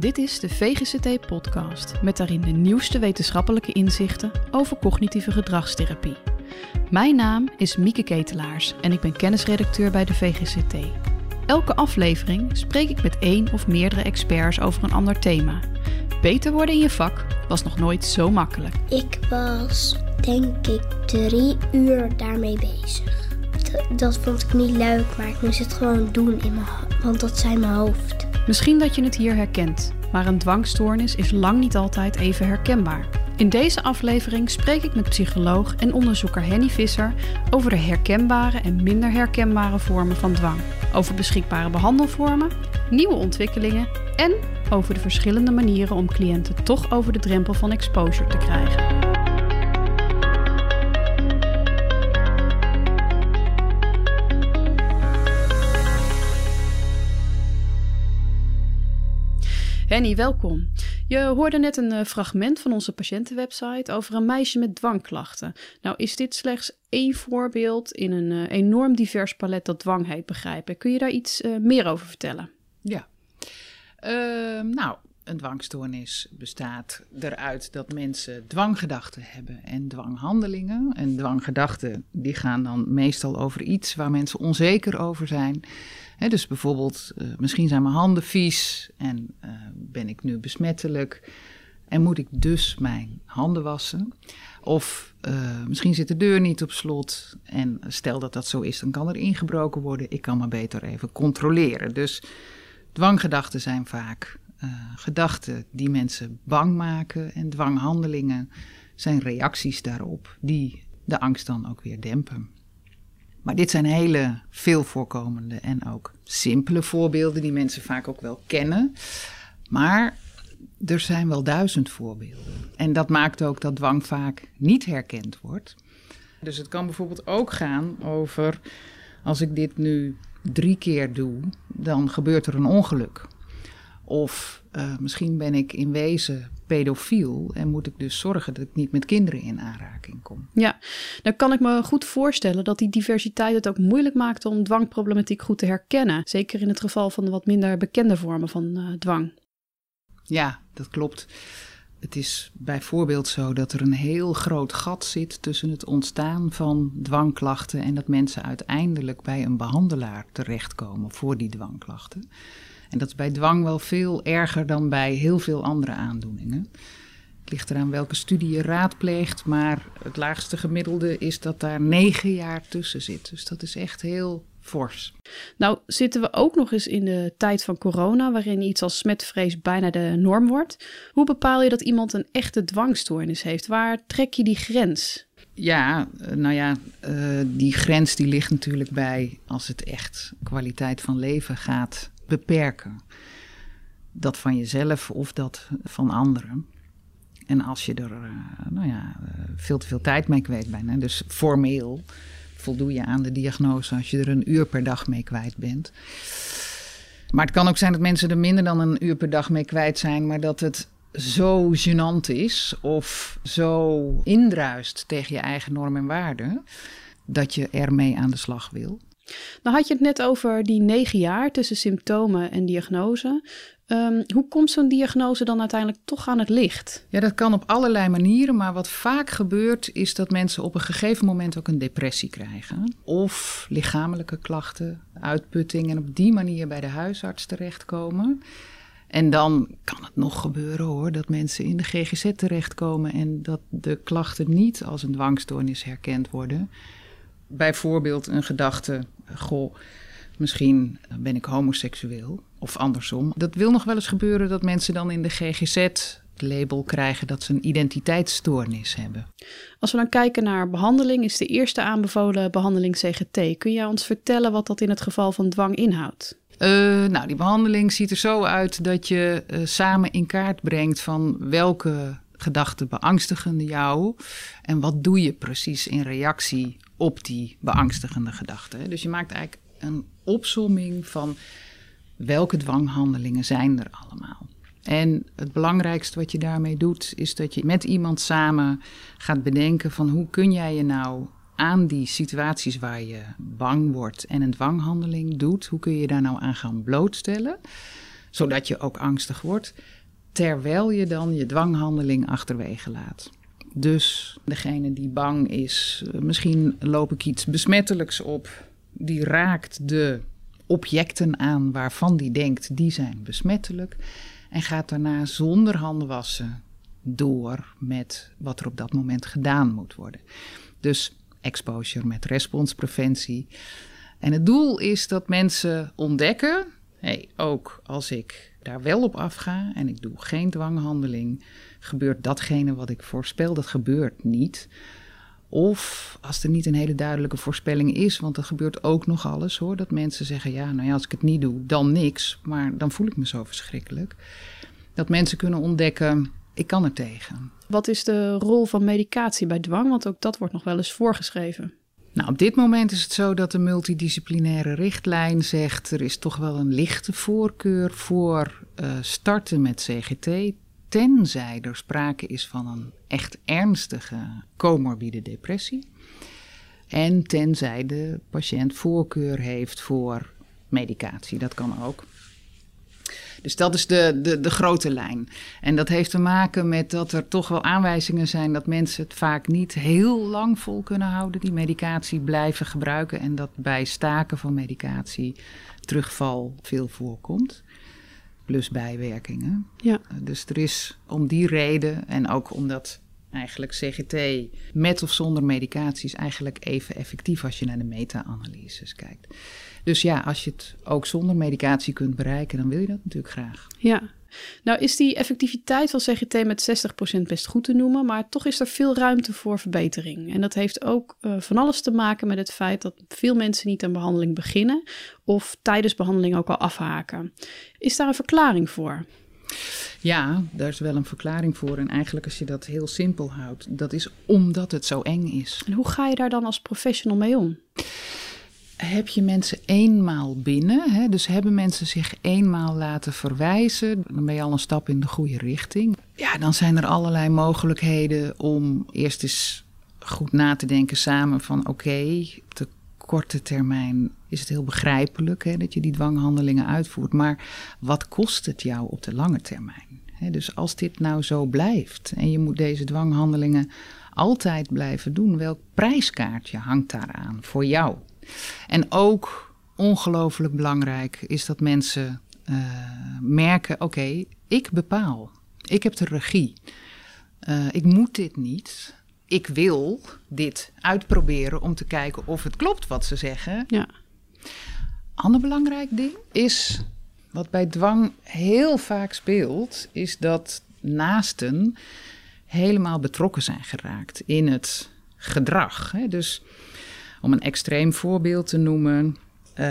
Dit is de VGCT-podcast met daarin de nieuwste wetenschappelijke inzichten over cognitieve gedragstherapie. Mijn naam is Mieke Ketelaars en ik ben kennisredacteur bij de VGCT. Elke aflevering spreek ik met één of meerdere experts over een ander thema. Beter worden in je vak was nog nooit zo makkelijk. Ik was denk ik drie uur daarmee bezig. D- dat vond ik niet leuk, maar ik moest het gewoon doen in mijn want dat zei mijn hoofd. Misschien dat je het hier herkent, maar een dwangstoornis is lang niet altijd even herkenbaar. In deze aflevering spreek ik met psycholoog en onderzoeker Henny Visser over de herkenbare en minder herkenbare vormen van dwang, over beschikbare behandelvormen, nieuwe ontwikkelingen en over de verschillende manieren om cliënten toch over de drempel van exposure te krijgen. Henny, welkom. Je hoorde net een eh, fragment van onze patiëntenwebsite over een meisje met dwangklachten. Nou is dit slechts één voorbeeld in een eh, enorm divers palet dat dwang heet, begrijpen. Kun je daar iets eh, meer over vertellen? Ja. Ehm, nou, een dwangstoornis bestaat eruit dat mensen dwanggedachten hebben en dwanghandelingen. En dwanggedachten die gaan dan meestal over iets waar mensen onzeker over zijn. Dus bijvoorbeeld, eh, misschien zijn mijn handen vies en eh, ben ik nu besmettelijk en moet ik dus mijn handen wassen. Of eh, misschien zit de deur niet op slot en stel dat dat zo is, dan kan er ingebroken worden. Ik kan maar beter even controleren. Dus dwanggedachten zijn vaak gedachten die mensen bang maken en dwanghandelingen zijn reacties daarop die de angst dan ook weer dempen. Maar dit zijn hele veel voorkomende en ook simpele voorbeelden die mensen vaak ook wel kennen. Maar er zijn wel duizend voorbeelden. En dat maakt ook dat dwang vaak niet herkend wordt. Dus het kan bijvoorbeeld ook gaan over als ik dit nu drie keer doe, dan gebeurt er een ongeluk. Of eh, misschien ben ik in wezen pedofiel en moet ik dus zorgen dat ik niet met kinderen in aanraking kom. Ja, dan kan ik me goed voorstellen dat die diversiteit het ook moeilijk maakt om dwangproblematiek goed te herkennen. Zeker in het geval van de wat minder bekende vormen van eh, dwang. Ja, dat klopt. Het is bijvoorbeeld zo dat er een heel groot gat zit tussen het ontstaan van dwangklachten en dat mensen uiteindelijk bij een behandelaar terechtkomen voor die dwangklachten. En dat is bij dwang wel veel erger dan bij heel veel andere aandoeningen. Het ligt eraan welke studie je raadpleegt, maar het laagste gemiddelde is dat daar negen jaar tussen zit. Dus dat is echt heel fors. Nou zitten we ook nog eens in de tijd van corona, waarin iets als smetvrees bijna de norm wordt. Hoe bepaal je dat iemand een echte dwangstoornis heeft? Waar trek je die grens? Ja, eh, nou ja, eh, die grens die ligt natuurlijk bij als het echt kwaliteit van leven gaat beperken. Dat van jezelf of dat van anderen. En als je er uh, nou ja, uh, veel te veel tijd mee kwijt bent, dus formeel voldoe je aan de diagnose als je er een uur per dag mee kwijt bent. Maar het kan ook zijn dat mensen er minder dan een uur per dag mee kwijt zijn, maar dat het zo gênant is of zo indruist tegen je eigen norm en waarden, dat je ermee aan de slag wil. Nou had je het net over die negen jaar tussen symptomen en diagnose. Um, hoe komt zo'n diagnose dan uiteindelijk toch aan het licht? Ja, dat kan op allerlei manieren, maar wat vaak gebeurt is dat mensen op een gegeven moment ook een depressie krijgen. Of lichamelijke klachten, uitputting en op die manier bij de huisarts terechtkomen. En dan kan het nog gebeuren hoor, dat mensen in de GGZ terechtkomen en dat de klachten niet als een dwangstoornis herkend worden. Bijvoorbeeld een gedachte, goh, misschien ben ik homoseksueel of andersom. Dat wil nog wel eens gebeuren dat mensen dan in de GGZ het label krijgen dat ze een identiteitsstoornis hebben. Als we dan kijken naar behandeling, is de eerste aanbevolen behandeling CGT. Kun jij ons vertellen wat dat in het geval van dwang inhoudt? Uh, nou, die behandeling ziet er zo uit dat je uh, samen in kaart brengt van welke gedachten beangstigen jou en wat doe je precies in reactie op die beangstigende gedachten. Dus je maakt eigenlijk een opsomming van welke dwanghandelingen zijn er allemaal. En het belangrijkste wat je daarmee doet, is dat je met iemand samen gaat bedenken van hoe kun jij je nou aan die situaties waar je bang wordt en een dwanghandeling doet, hoe kun je daar nou aan gaan blootstellen? zodat je ook angstig wordt, terwijl je dan je dwanghandeling achterwege laat. Dus degene die bang is, eh, misschien loop ik iets besmettelijks op, die raakt de objecten aan waarvan die denkt die zijn besmettelijk en gaat daarna zonder handen wassen door met wat er op dat moment gedaan moet worden. Dus exposure met responspreventie. En het doel is dat mensen ontdekken, hey, ook als ik daar wel op afga en ik doe geen dwanghandeling, gebeurt datgene wat ik voorspel, dat gebeurt niet. Of als er niet een hele duidelijke voorspelling is, want er gebeurt ook nog alles hoor, dat mensen zeggen, ja, nou ja, als ik het niet doe, dan niks, maar dan voel ik me zo verschrikkelijk. Dat mensen kunnen ontdekken, ik kan er tegen. Wat is de rol van medicatie bij dwang? Want ook dat wordt nog wel eens voorgeschreven. Nou, op dit moment is het zo dat de multidisciplinaire richtlijn zegt er is toch wel een lichte voorkeur voor uh, starten met CGT, tenzij er sprake is van een echt ernstige comorbide depressie. En tenzij de patiënt voorkeur heeft voor medicatie, dat kan ook. Dus dat is de, de, de grote lijn. En dat heeft te maken met dat er toch wel aanwijzingen zijn dat mensen het vaak niet heel lang vol kunnen houden, die medicatie blijven gebruiken. En dat bij staken van medicatie terugval veel voorkomt. Plus bijwerkingen. Ja. Dus er is om die reden en ook omdat eigenlijk CGT met of zonder medicatie is eigenlijk even effectief als je naar de meta-analyses kijkt. Dus ja, als je het ook zonder medicatie kunt bereiken, dan wil je dat natuurlijk graag. Ja. Nou is die effectiviteit van CGT met 60% best goed te noemen, maar toch is er veel ruimte voor verbetering. En dat heeft ook uh, van alles te maken met het feit dat veel mensen niet aan behandeling beginnen of tijdens behandeling ook al afhaken. Is daar een verklaring voor? Ja, daar is wel een verklaring voor. En eigenlijk als je dat heel simpel houdt, dat is omdat het zo eng is. En hoe ga je daar dan als professional mee om? Heb je mensen eenmaal binnen, hè, dus hebben mensen zich eenmaal laten verwijzen, dan ben je al een stap in de goede richting. Ja, dan zijn er allerlei mogelijkheden om eerst eens goed na te denken samen van oké, op de korte termijn is het heel begrijpelijk hè, dat je die dwanghandelingen uitvoert, maar wat kost het jou op de lange termijn? dus als dit nou zo blijft en je moet deze dwanghandelingen altijd blijven doen, welk prijskaartje hangt daaraan voor jou? En ook ongelooflijk belangrijk is dat mensen uh, merken: oké, ik bepaal. Ik heb de regie. Uh, ik moet dit niet. Ik wil dit uitproberen om te kijken of het klopt wat ze zeggen. Ja. Ander belangrijk ding is, wat bij dwang heel vaak speelt, is dat naasten helemaal betrokken zijn geraakt in het gedrag. Hè? Dus om een extreem voorbeeld te noemen. Uh,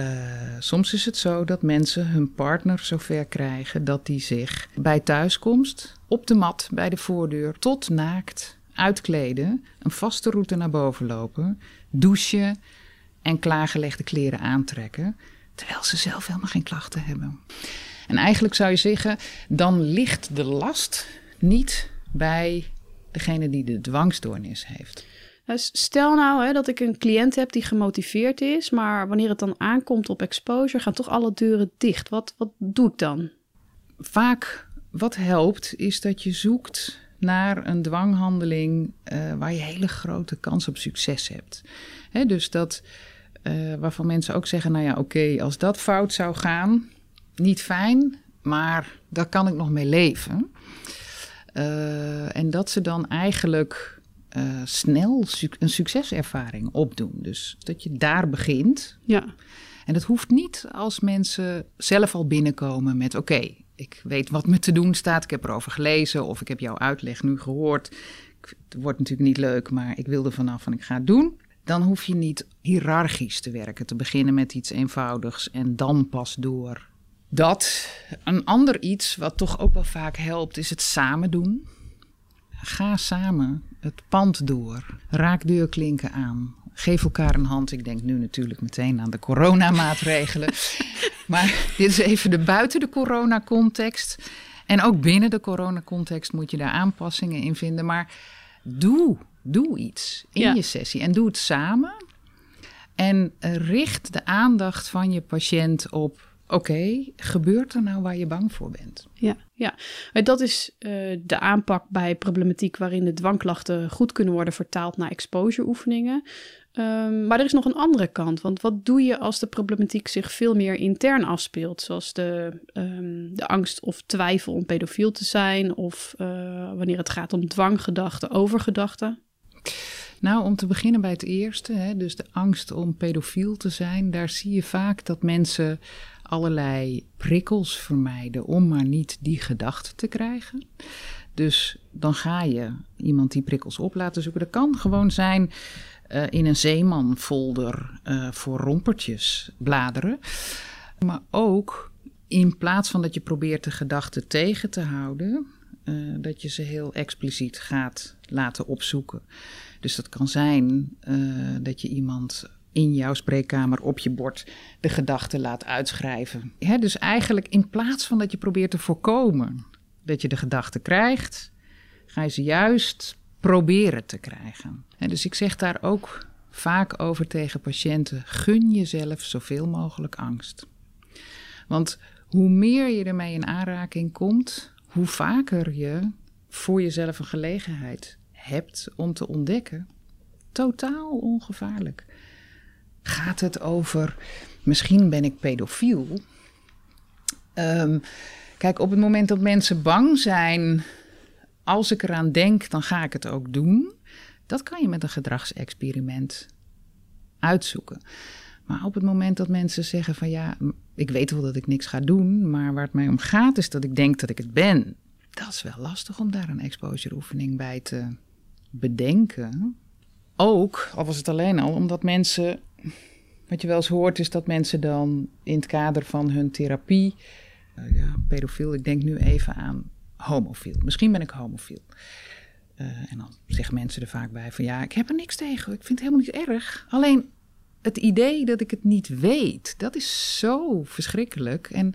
soms is het zo dat mensen hun partner zover krijgen dat die zich bij thuiskomst op de mat bij de voordeur tot naakt uitkleden, een vaste route naar boven lopen, douchen en klaargelegde kleren aantrekken, terwijl ze zelf helemaal geen klachten hebben. En eigenlijk zou je zeggen, dan ligt de last niet bij degene die de dwangstoornis heeft. Dus stel nou hè, dat ik een cliënt heb die gemotiveerd is, maar wanneer het dan aankomt op exposure, gaan toch alle deuren dicht. Wat, wat doe ik dan? Vaak wat helpt is dat je zoekt naar een dwanghandeling uh, waar je hele grote kans op succes hebt. Hè, dus dat uh, waarvan mensen ook zeggen: Nou ja, oké, als dat fout zou gaan, niet fijn, maar daar kan ik nog mee leven. Uh, en dat ze dan eigenlijk uh, snel een succeservaring opdoen. Dus dat je daar begint. Ja. En dat hoeft niet als mensen zelf al binnenkomen met: oké, ik weet wat me te doen staat, ik heb erover gelezen of ik heb jouw uitleg nu gehoord. Het wordt natuurlijk niet leuk, maar ik wil er vanaf en ik ga het doen. Dan hoef je niet hiërarchisch te werken, te beginnen met iets eenvoudigs en dan pas door. Dat. Een ander iets wat toch ook wel vaak helpt, is het samen doen. Ga samen het pand door. Raak deurklinken aan. Geef elkaar een hand. Ik denk nu natuurlijk meteen aan de coronamaatregelen. maar dit is even de buiten de coronacontext. En ook binnen de coronacontext moet je daar aanpassingen in vinden. Maar doe, doe iets in je sessie en doe het samen. En richt de aandacht van je patiënt op oké, gebeurt er nou waar je bang voor bent? Ja, ja. dat is uh, de aanpak bij problematiek waarin de dwangklachten goed kunnen worden vertaald naar exposure oefeningen. Um, maar er is nog een andere kant. Want wat doe je als de problematiek zich veel meer intern afspeelt? Zoals de, um, de angst of twijfel om pedofiel te zijn, of uh, wanneer het gaat om dwanggedachten, overgedachten? Nou, om te beginnen bij het eerste, hè, dus de angst om pedofiel te zijn, daar zie je vaak dat mensen allerlei prikkels vermijden om maar niet die gedachte te krijgen. Dus dan ga je iemand die prikkels op laten zoeken. Dat kan gewoon zijn uh, in een zeemanfolder uh, voor rompertjes bladeren. Maar ook in plaats van dat je probeert de gedachten tegen te houden, uh, dat je ze heel expliciet gaat laten opzoeken. Dus dat kan zijn dat je iemand in jouw spreekkamer op je bord de gedachten laat uitschrijven. dus eigenlijk in plaats van dat je probeert te voorkomen dat je de gedachten krijgt, ga je ze juist proberen te krijgen. dus ik zeg daar ook vaak over tegen patiënten: gun jezelf zoveel mogelijk angst. Want hoe meer je ermee in aanraking komt, hoe vaker je voor jezelf een gelegenheid hebt om te ontdekken. Totaal ongevaarlijk. Gaat het over misschien ben ik pedofiel? Um, kijk, op het moment dat mensen bang zijn, als ik eraan denk, dan ga ik het ook doen. Dat kan je met een gedragsexperiment uitzoeken. Maar op het moment dat mensen zeggen van ja, ik weet wel dat ik niks ga doen, maar waar het mij om gaat is dat ik denk dat ik het ben. Dat is wel lastig om daar een exposure oefening bij te bedenken. Ook, al was het alleen al, omdat mensen wat je wel eens hoort is dat mensen dan in het kader van hun therapie, uh, ja, pedofiel, ik denk nu even aan homofiel. Misschien ben ik homofiel. Uh, en dan zeggen mensen er vaak bij van ja, ik heb er niks tegen. Ik vind het helemaal niet erg. Alleen het idee dat ik het niet weet, dat is zo verschrikkelijk. En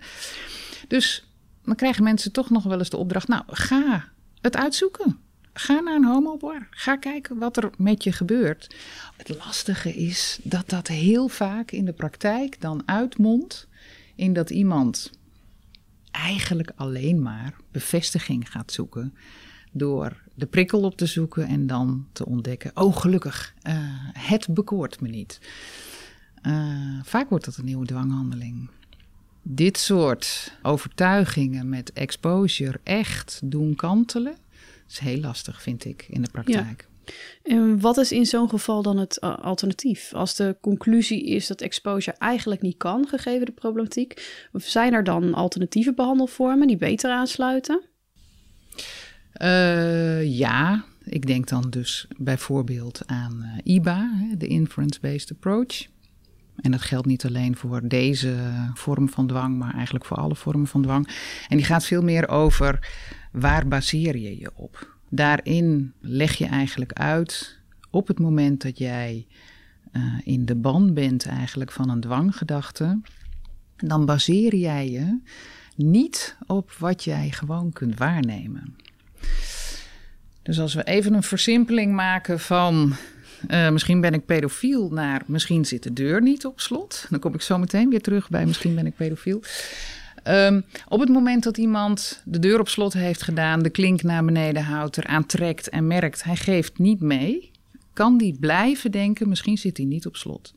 dus dan krijgen mensen toch nog wel eens de opdracht: nou, ga het uitzoeken. Ga naar een homobar. Ga kijken wat er met je gebeurt. Het lastige is dat dat heel vaak in de praktijk dan uitmondt in dat iemand eigenlijk alleen maar bevestiging gaat zoeken door de prikkel op te zoeken en dan te ontdekken: oh, gelukkig, uh, het bekoort me niet. Uh, vaak wordt dat een nieuwe dwanghandeling. Dit soort overtuigingen met exposure echt doen kantelen, is heel lastig, vind ik, in de praktijk. En wat is in zo'n geval dan het uh, alternatief? Als de conclusie is dat exposure eigenlijk niet kan, gegeven de problematiek, zijn er dan alternatieve behandelvormen die beter aansluiten? Uh, ja, ik denk dan dus bijvoorbeeld aan uh, IBA, de Inference-Based Approach. En dat geldt niet alleen voor deze vorm van dwang, maar eigenlijk voor alle vormen van dwang. En die gaat veel meer over waar baseer je je op. Daarin leg je eigenlijk uit op het moment dat jij uh, in de ban bent eigenlijk van een dwanggedachte, dan baseer jij je niet op wat jij gewoon kunt waarnemen. Dus als we even een versimpeling maken van uh, misschien ben ik pedofiel naar misschien zit de deur niet op slot. Dan kom ik zo meteen weer terug bij misschien ben ik pedofiel. Um, op het moment dat iemand de deur op slot heeft gedaan, de klink naar beneden houdt, eraan trekt en merkt hij geeft niet mee, kan die blijven denken, misschien zit hij niet op slot.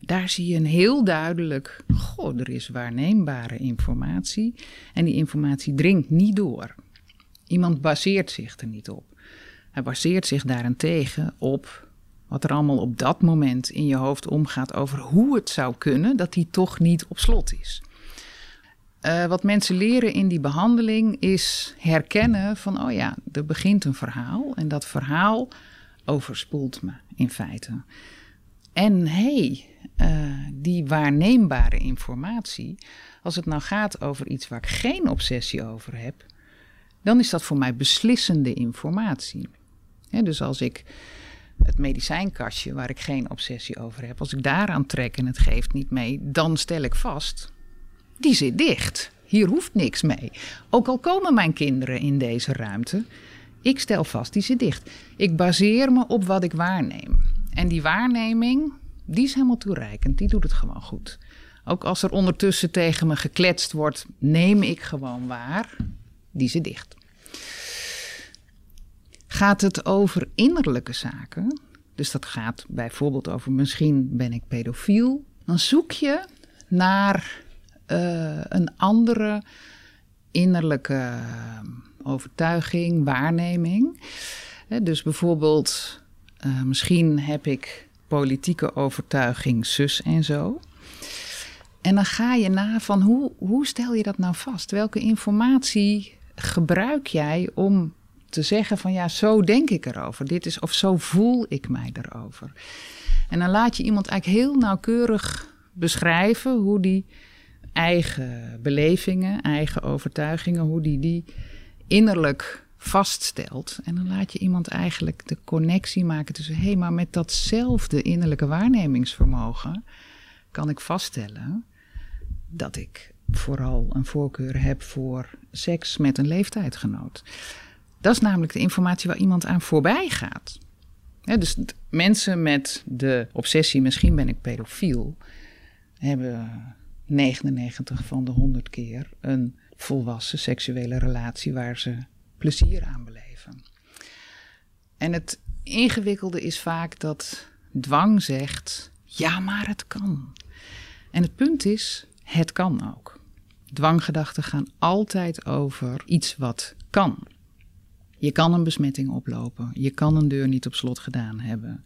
Daar zie je een heel duidelijk, goh, er is waarneembare informatie en die informatie dringt niet door. Iemand baseert zich er niet op. Hij baseert zich daarentegen op wat er allemaal op dat moment in je hoofd omgaat over hoe het zou kunnen dat hij toch niet op slot is. Uh, wat mensen leren in die behandeling is herkennen van, oh ja, er begint een verhaal en dat verhaal overspoelt me in feite. En hey, uh, die waarneembare informatie, als het nou gaat over iets waar ik geen obsessie over heb, dan is dat voor mij beslissende informatie. dus als ik het medicijnkastje waar ik geen obsessie over heb, als ik daaraan trek en het geeft niet mee, dan stel ik vast, die zit dicht. Hier hoeft niks mee. Ook al komen mijn kinderen in deze ruimte, ik stel vast, die zit dicht. Ik baseer me op wat ik waarneem. En die waarneming, die is helemaal toereikend. Die doet het gewoon goed. Ook als er ondertussen tegen me gekletst wordt, neem ik gewoon waar, die ze dicht. Gaat het over innerlijke zaken, dus dat gaat bijvoorbeeld over misschien ben ik pedofiel, dan zoek je naar uh, een andere innerlijke overtuiging, waarneming. Dus bijvoorbeeld, uh, misschien heb ik politieke overtuiging zus en zo. En dan ga je na van hoe, hoe stel je dat nou vast? Welke informatie gebruik jij om te zeggen van ja, zo denk ik erover. Dit is, of zo voel ik mij erover. En dan laat je iemand eigenlijk heel nauwkeurig beschrijven hoe die eigen belevingen, eigen overtuigingen, hoe die die innerlijk vaststelt. En dan laat je iemand eigenlijk de connectie maken tussen hé, hey, maar met datzelfde innerlijke waarnemingsvermogen kan ik vaststellen dat ik vooral een voorkeur heb voor seks met een leeftijdgenoot. Dat is namelijk de informatie waar iemand aan voorbij gaat. dus mensen met de obsessie, misschien ben ik pedofiel, hebben 99 van de 100 keer een volwassen seksuele relatie waar ze plezier aan beleven. En het ingewikkelde is vaak dat dwang zegt: ja, maar het kan. En het punt is, het kan ook. Dwanggedachten gaan altijd over iets wat kan. Je kan een besmetting oplopen. Je kan een deur niet op slot gedaan hebben.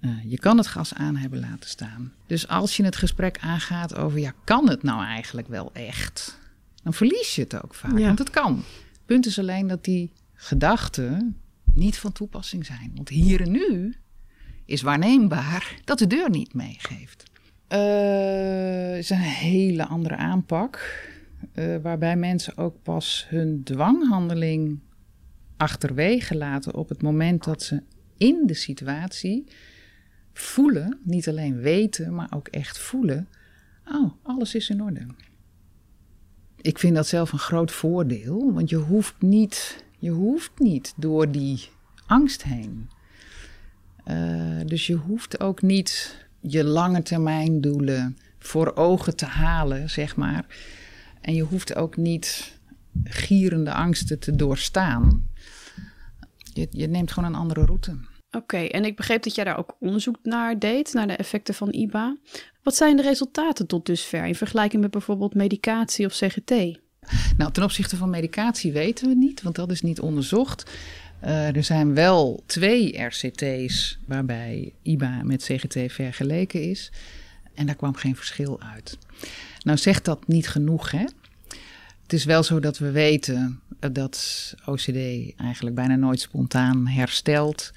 Uh, je kan het gas aan hebben laten staan. Dus als je het gesprek aangaat over, ja, kan het nou eigenlijk wel echt? Dan verlies je het ook vaak, want het kan. Het punt is alleen dat die gedachten niet van toepassing zijn. Want hier en nu is waarneembaar dat de deur niet meegeeft. Uh, is een hele andere aanpak. Uh, waarbij mensen ook pas hun dwanghandeling achterwege laten op het moment dat ze in de situatie voelen, niet alleen weten, maar ook echt voelen: oh, alles is in orde. Ik vind dat zelf een groot voordeel, want je hoeft niet, je hoeft niet door die angst heen. Uh, dus je hoeft ook niet je lange termijn doelen voor ogen te halen, zeg maar. En je hoeft ook niet gierende angsten te doorstaan. Je, je neemt gewoon een andere route. Oké, en ik begreep dat jij daar ook onderzoek naar deed, naar de effecten van IBA. Wat zijn de resultaten tot dusver in vergelijking met bijvoorbeeld medicatie of CGT? Nou, ten opzichte van medicatie weten we niet, want dat is niet onderzocht. Uh, er zijn wel twee RCT's waarbij IBA met CGT vergeleken is. En daar kwam geen verschil uit. Nou zegt dat niet genoeg, hè? Het is wel zo dat we weten dat OCD eigenlijk bijna nooit spontaan herstelt.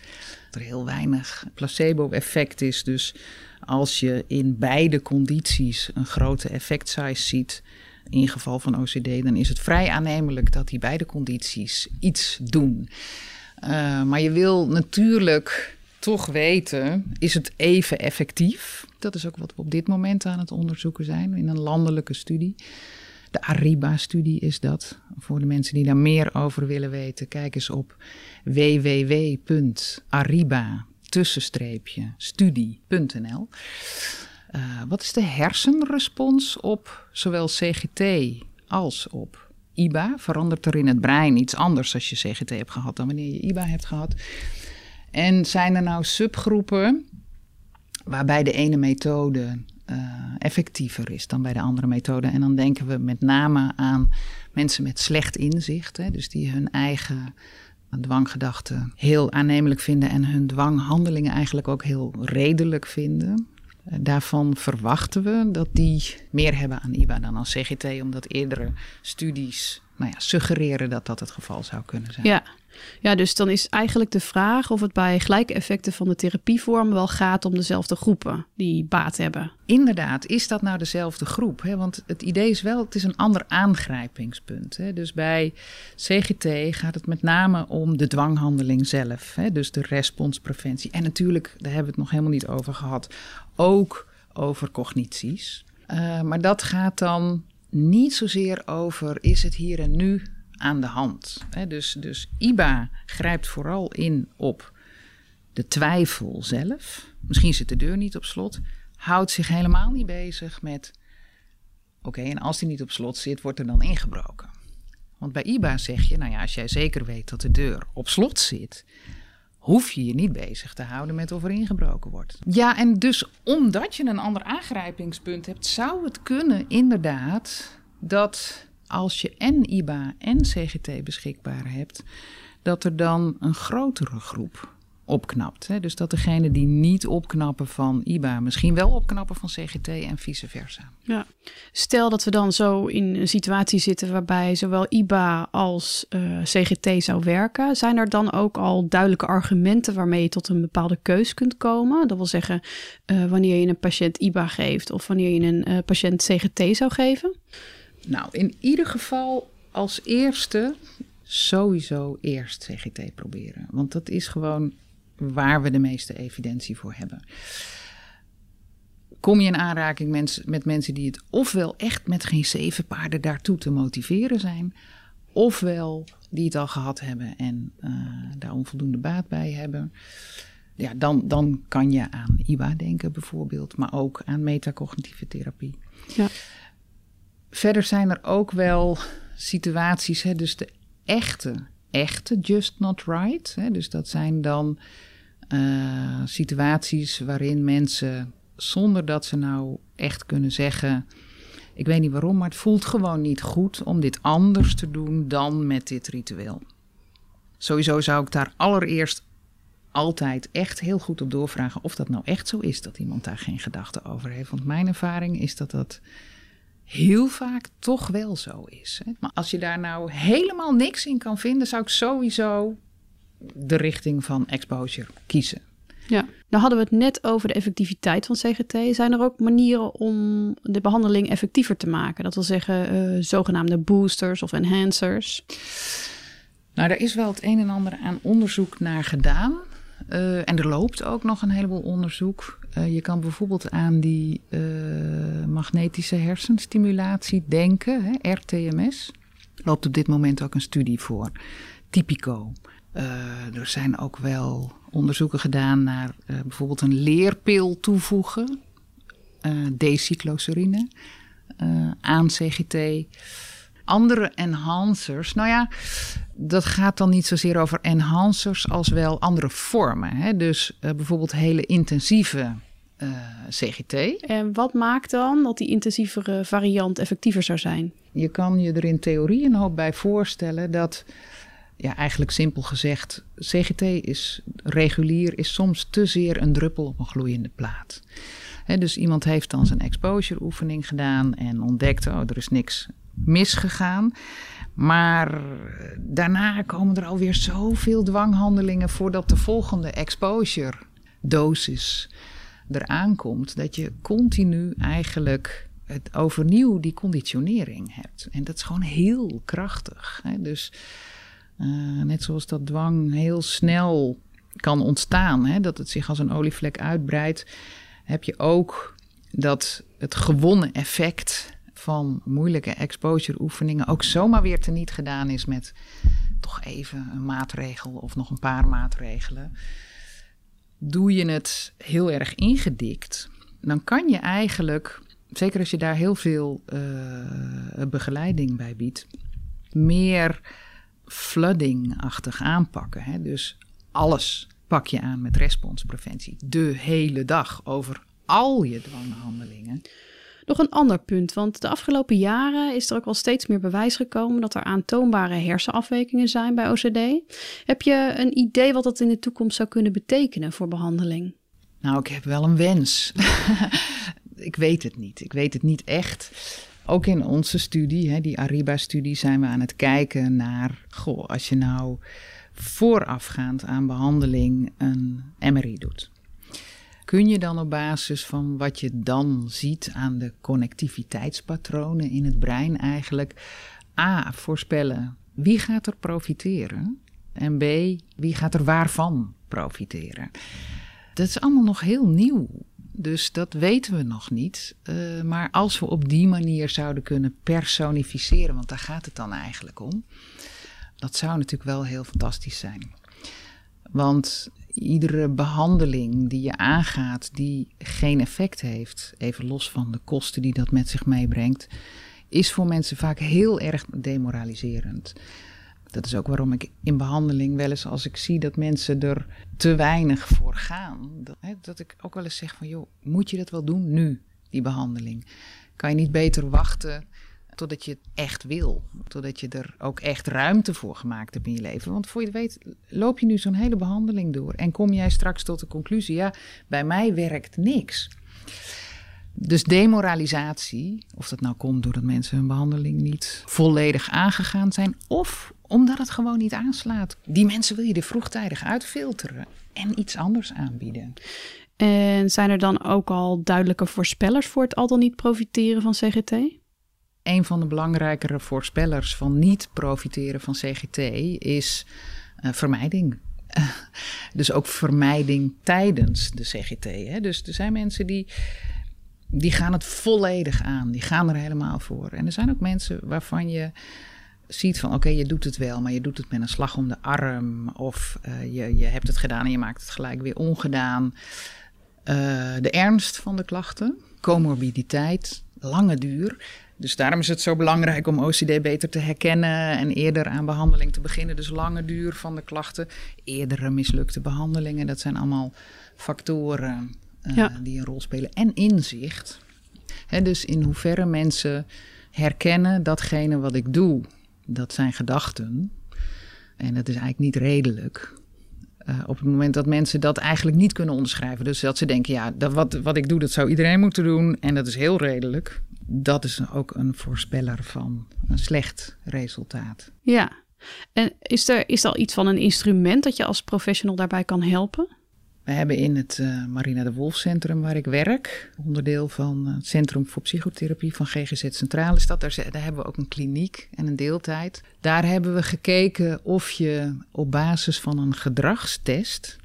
Dat er heel weinig placebo-effect is. Dus als je in beide condities een grote effect size ziet, in geval van OCD, dan is het vrij aannemelijk dat die beide condities iets doen. Uh, maar je wil natuurlijk toch weten, is het even effectief? Dat is ook wat we op dit moment aan het onderzoeken zijn in een landelijke studie. De Ariba-studie is dat. Voor de mensen die daar meer over willen weten, kijk eens op www.ariba studie.nl. Uh, wat is de hersenrespons op zowel CGT als op IBA? Verandert er in het brein iets anders als je CGT hebt gehad dan wanneer je IBA hebt gehad? En zijn er nou subgroepen waarbij de ene methode uh, effectiever is dan bij de andere methode. En dan denken we met name aan mensen met slecht inzicht, hè, dus die hun eigen dwanggedachten heel aannemelijk vinden en hun dwanghandelingen eigenlijk ook heel redelijk vinden. Eh, daarvan verwachten we dat die meer hebben aan IBA dan aan CGT, omdat eerdere studies nou ja, suggereren dat dat het geval zou kunnen zijn. Ja. Ja, dus dan is eigenlijk de vraag of het bij gelijke effecten van de therapievormen wel gaat om dezelfde groepen die baat hebben. Inderdaad, is dat nou dezelfde groep? Hè? Want het idee is wel, het is een ander aangrijpingspunt. Hè? Dus bij CGT gaat het met name om de dwanghandeling zelf. Hè? Dus de responspreventie. En natuurlijk, daar hebben we het nog helemaal niet over gehad, ook over cognities. Uh, maar dat gaat dan niet zozeer over is het hier en nu aan de hand. dus, dus IBA grijpt vooral in op de twijfel zelf. Misschien zit de deur niet op slot. Houdt zich helemaal niet bezig met Oké, en als die niet op slot zit, wordt er dan ingebroken. Want bij IBA zeg je, nou ja, als jij zeker weet dat de deur op slot zit, hoef je je niet bezig te houden met of er ingebroken wordt. Ja, en dus omdat je een ander aangrijpingspunt hebt, zou het kunnen inderdaad dat als je en IBA en CGT beschikbaar hebt, dat er dan een grotere groep opknapt. Hè? Dus dat degene die niet opknappen van IBA misschien wel opknappen van CGT en vice versa. Ja. Stel dat we dan zo in een situatie zitten waarbij zowel IBA als eh, CGT zou werken. Zijn er dan ook al duidelijke argumenten waarmee je tot een bepaalde keus kunt komen? Dat wil zeggen, uh, wanneer je een patiënt IBA geeft of wanneer je een uh, patiënt CGT zou geven? Nou, in ieder geval als eerste sowieso eerst CGT proberen. Want dat is gewoon waar we de meeste evidentie voor hebben. Kom je in aanraking met mensen die het ofwel echt met geen zeven paarden daartoe te motiveren zijn, ofwel die het al gehad hebben en uh, daar onvoldoende baat bij hebben. Ja, dan, dan kan je aan IBA denken bijvoorbeeld, maar ook aan metacognitieve therapie. Ja. Verder zijn er ook wel situaties, hè, dus de echte, echte just not right. Hè, dus dat zijn dan uh, situaties waarin mensen, zonder dat ze nou echt kunnen zeggen. Ik weet niet waarom, maar het voelt gewoon niet goed om dit anders te doen dan met dit ritueel. Sowieso zou ik daar allereerst altijd echt heel goed op doorvragen of dat nou echt zo is dat iemand daar geen gedachten over heeft. Want mijn ervaring is dat dat heel vaak toch wel zo is. Hè? Maar als je daar nou helemaal niks in kan vinden, zou ik sowieso de richting van exposure kiezen. Ja, nou hadden we het net over de effectiviteit van CGT. Zijn er ook manieren om de behandeling effectiever te maken? Dat wil zeggen, uh, zogenaamde boosters of enhancers. Nou, er is wel het een en ander aan onderzoek naar gedaan. Uh, en er loopt ook nog een heleboel onderzoek. Uh, je kan bijvoorbeeld aan die magnetische hersenstimulatie denken, hè, RTMS. Loopt op dit moment ook een studie voor. Typico. Uh, er zijn ook wel onderzoeken gedaan naar bijvoorbeeld een leerpil toevoegen, D-cycloserine, aan CGT. Andere enhancers, nou ja, dat gaat dan niet zozeer over enhancers als wel andere vormen. Hè? Dus bijvoorbeeld hele intensieve CGT. En wat maakt dan dat die intensievere variant effectiever zou zijn? Je kan je er in theorie een hoop bij voorstellen dat ja, eigenlijk simpel gezegd, CGT is regulier, is soms te zeer een druppel op een gloeiende plaat. dus iemand heeft dan zijn exposure oefening gedaan en ontdekt, oh, er is niks misgegaan. Maar daarna komen er alweer zoveel dwanghandelingen voordat de volgende exposure dosis eraan komt, dat je continu eigenlijk het overnieuw die conditionering hebt. En dat is gewoon heel krachtig. Hè? Dus uh, net zoals dat dwang heel snel kan ontstaan, hè, dat het zich als een olievlek uitbreidt, heb je ook dat het gewonnen effect van moeilijke exposure oefeningen ook zomaar weer teniet gedaan is met toch even een maatregel of nog een paar maatregelen. Doe je het heel erg ingedikt, dan kan je eigenlijk, zeker als je daar heel veel uh, begeleiding bij biedt, meer flooding-achtig aanpakken. Hè? Dus alles pak je aan met responspreventie. De hele dag over al je dwanghandelingen. Nog een ander punt, want de afgelopen jaren is er ook wel steeds meer bewijs gekomen dat er aantoonbare hersenafwijkingen zijn bij OCD. Heb je een idee wat dat in de toekomst zou kunnen betekenen voor behandeling? Nou, ik heb wel een wens. ik weet het niet. Ik weet het niet echt. Ook in onze studie, hè, die Ariba-studie, zijn we aan het kijken naar, goh, als je nou voorafgaand aan behandeling een MRI doet. Kun je dan op basis van wat je dan ziet aan de connectiviteitspatronen in het brein eigenlijk A voorspellen wie gaat er profiteren en B wie gaat er waarvan profiteren. Dat is allemaal nog heel nieuw. Dus dat weten we nog niet. Uh, maar als we op die manier zouden kunnen personificeren, want daar gaat het dan eigenlijk om. Dat zou natuurlijk wel heel fantastisch zijn. Want iedere behandeling die je aangaat die geen effect heeft, even los van de kosten die dat met zich meebrengt, is voor mensen vaak heel erg demoraliserend. Dat is ook waarom ik in behandeling wel eens als ik zie dat mensen er te weinig voor gaan, dat, hè, dat ik ook wel eens zeg van joh, moet je dat wel doen nu, die behandeling? Kan je niet beter wachten totdat je het echt wil. Totdat je er ook echt ruimte voor gemaakt hebt in je leven. Want voor je weet, loop je nu zo'n hele behandeling door. En kom jij straks tot de conclusie: ja, bij mij werkt niks. Dus demoralisatie, of dat nou komt doordat mensen hun behandeling niet volledig aangegaan zijn, of omdat het gewoon niet aanslaat. Die mensen wil je er vroegtijdig uitfilteren en iets anders aanbieden. En zijn er dan ook al duidelijke voorspellers voor het al dan niet profiteren van CGT? Een van de belangrijkere voorspellers van niet profiteren van CGT is uh, vermijding. dus ook vermijding tijdens de CGT. Hè? Dus er zijn mensen die, die gaan het volledig aan. Die gaan er helemaal voor. En er zijn ook mensen waarvan je ziet van oké, je doet het wel, maar je doet het met een slag om de arm. Of uh, je, je hebt het gedaan en je maakt het gelijk weer ongedaan. Uh, de ernst van de klachten, comorbiditeit, lange duur. Dus daarom is het zo belangrijk om OCD beter te herkennen en eerder aan behandeling te beginnen. Dus lange duur van de klachten, eerdere mislukte behandelingen. Dat zijn allemaal factoren uh, ja. die een rol spelen. En inzicht. He, dus in hoeverre mensen herkennen datgene wat ik doe, dat zijn gedachten. En dat is eigenlijk niet redelijk. Uh, op het moment dat mensen dat eigenlijk niet kunnen onderschrijven. Dus dat ze denken, ja, dat wat, wat ik doe, dat zou iedereen moeten doen. En dat is heel redelijk dat is ook een voorspeller van een slecht resultaat. Ja, en is er, is er al iets van een instrument dat je als professional daarbij kan helpen? We hebben in het uh, Marina de Wolf Centrum waar ik werk, onderdeel van het Centrum voor Psychotherapie van GGZ Centrale Stad, daar, daar hebben we ook een kliniek en een deeltijd. Daar hebben we gekeken of je op basis van een gedragstest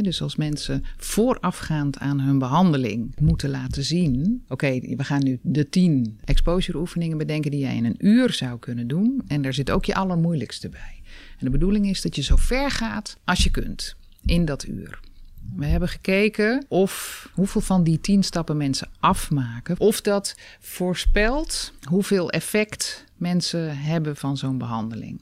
dus als mensen voorafgaand aan hun behandeling moeten laten zien: oké, we gaan nu de tien exposure oefeningen bedenken die jij in een uur zou kunnen doen. En daar zit ook je allermoeilijkste bij. En de bedoeling is dat je zo ver gaat als je kunt in dat uur. We hebben gekeken of hoeveel van die tien stappen mensen afmaken. Of dat voorspelt hoeveel effect mensen hebben van zo'n behandeling.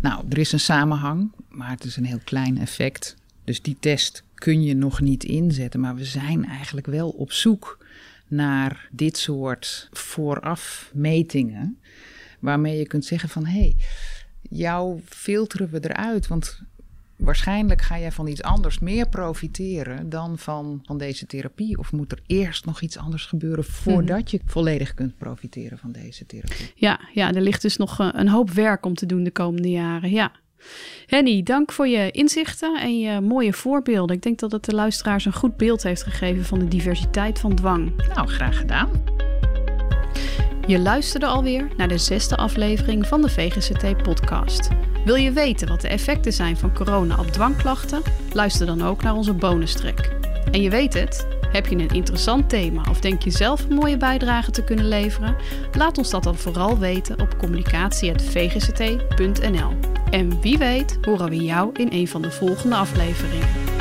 Nou, er is een samenhang, maar het is een heel klein effect. Dus die test kun je nog niet inzetten. Maar we zijn eigenlijk wel op zoek naar dit soort voorafmetingen. Waarmee je kunt zeggen van hé, hey, jou filteren we eruit. Want waarschijnlijk ga jij van iets anders meer profiteren dan van, van deze therapie. Of moet er eerst nog iets anders gebeuren voordat je volledig kunt profiteren van deze therapie? Ja, ja, er ligt dus nog eh, een hoop werk om te doen de komende jaren. Ja. Henny, dank voor je inzichten en je mooie voorbeelden. Ik denk dat het de luisteraars een goed beeld heeft gegeven van de diversiteit van dwang. Nou, graag gedaan. Je luisterde alweer naar de zesde aflevering van de VGCT-podcast. Wil je weten wat de effecten zijn van corona op dwangklachten? Luister dan ook naar onze bonustrek. En je weet het, heb je een interessant thema of denk je zelf een mooie bijdrage te kunnen leveren? Laat ons dat dan vooral weten op communicatie.vgct.nl. En wie weet horen we jou in een van de volgende afleveringen.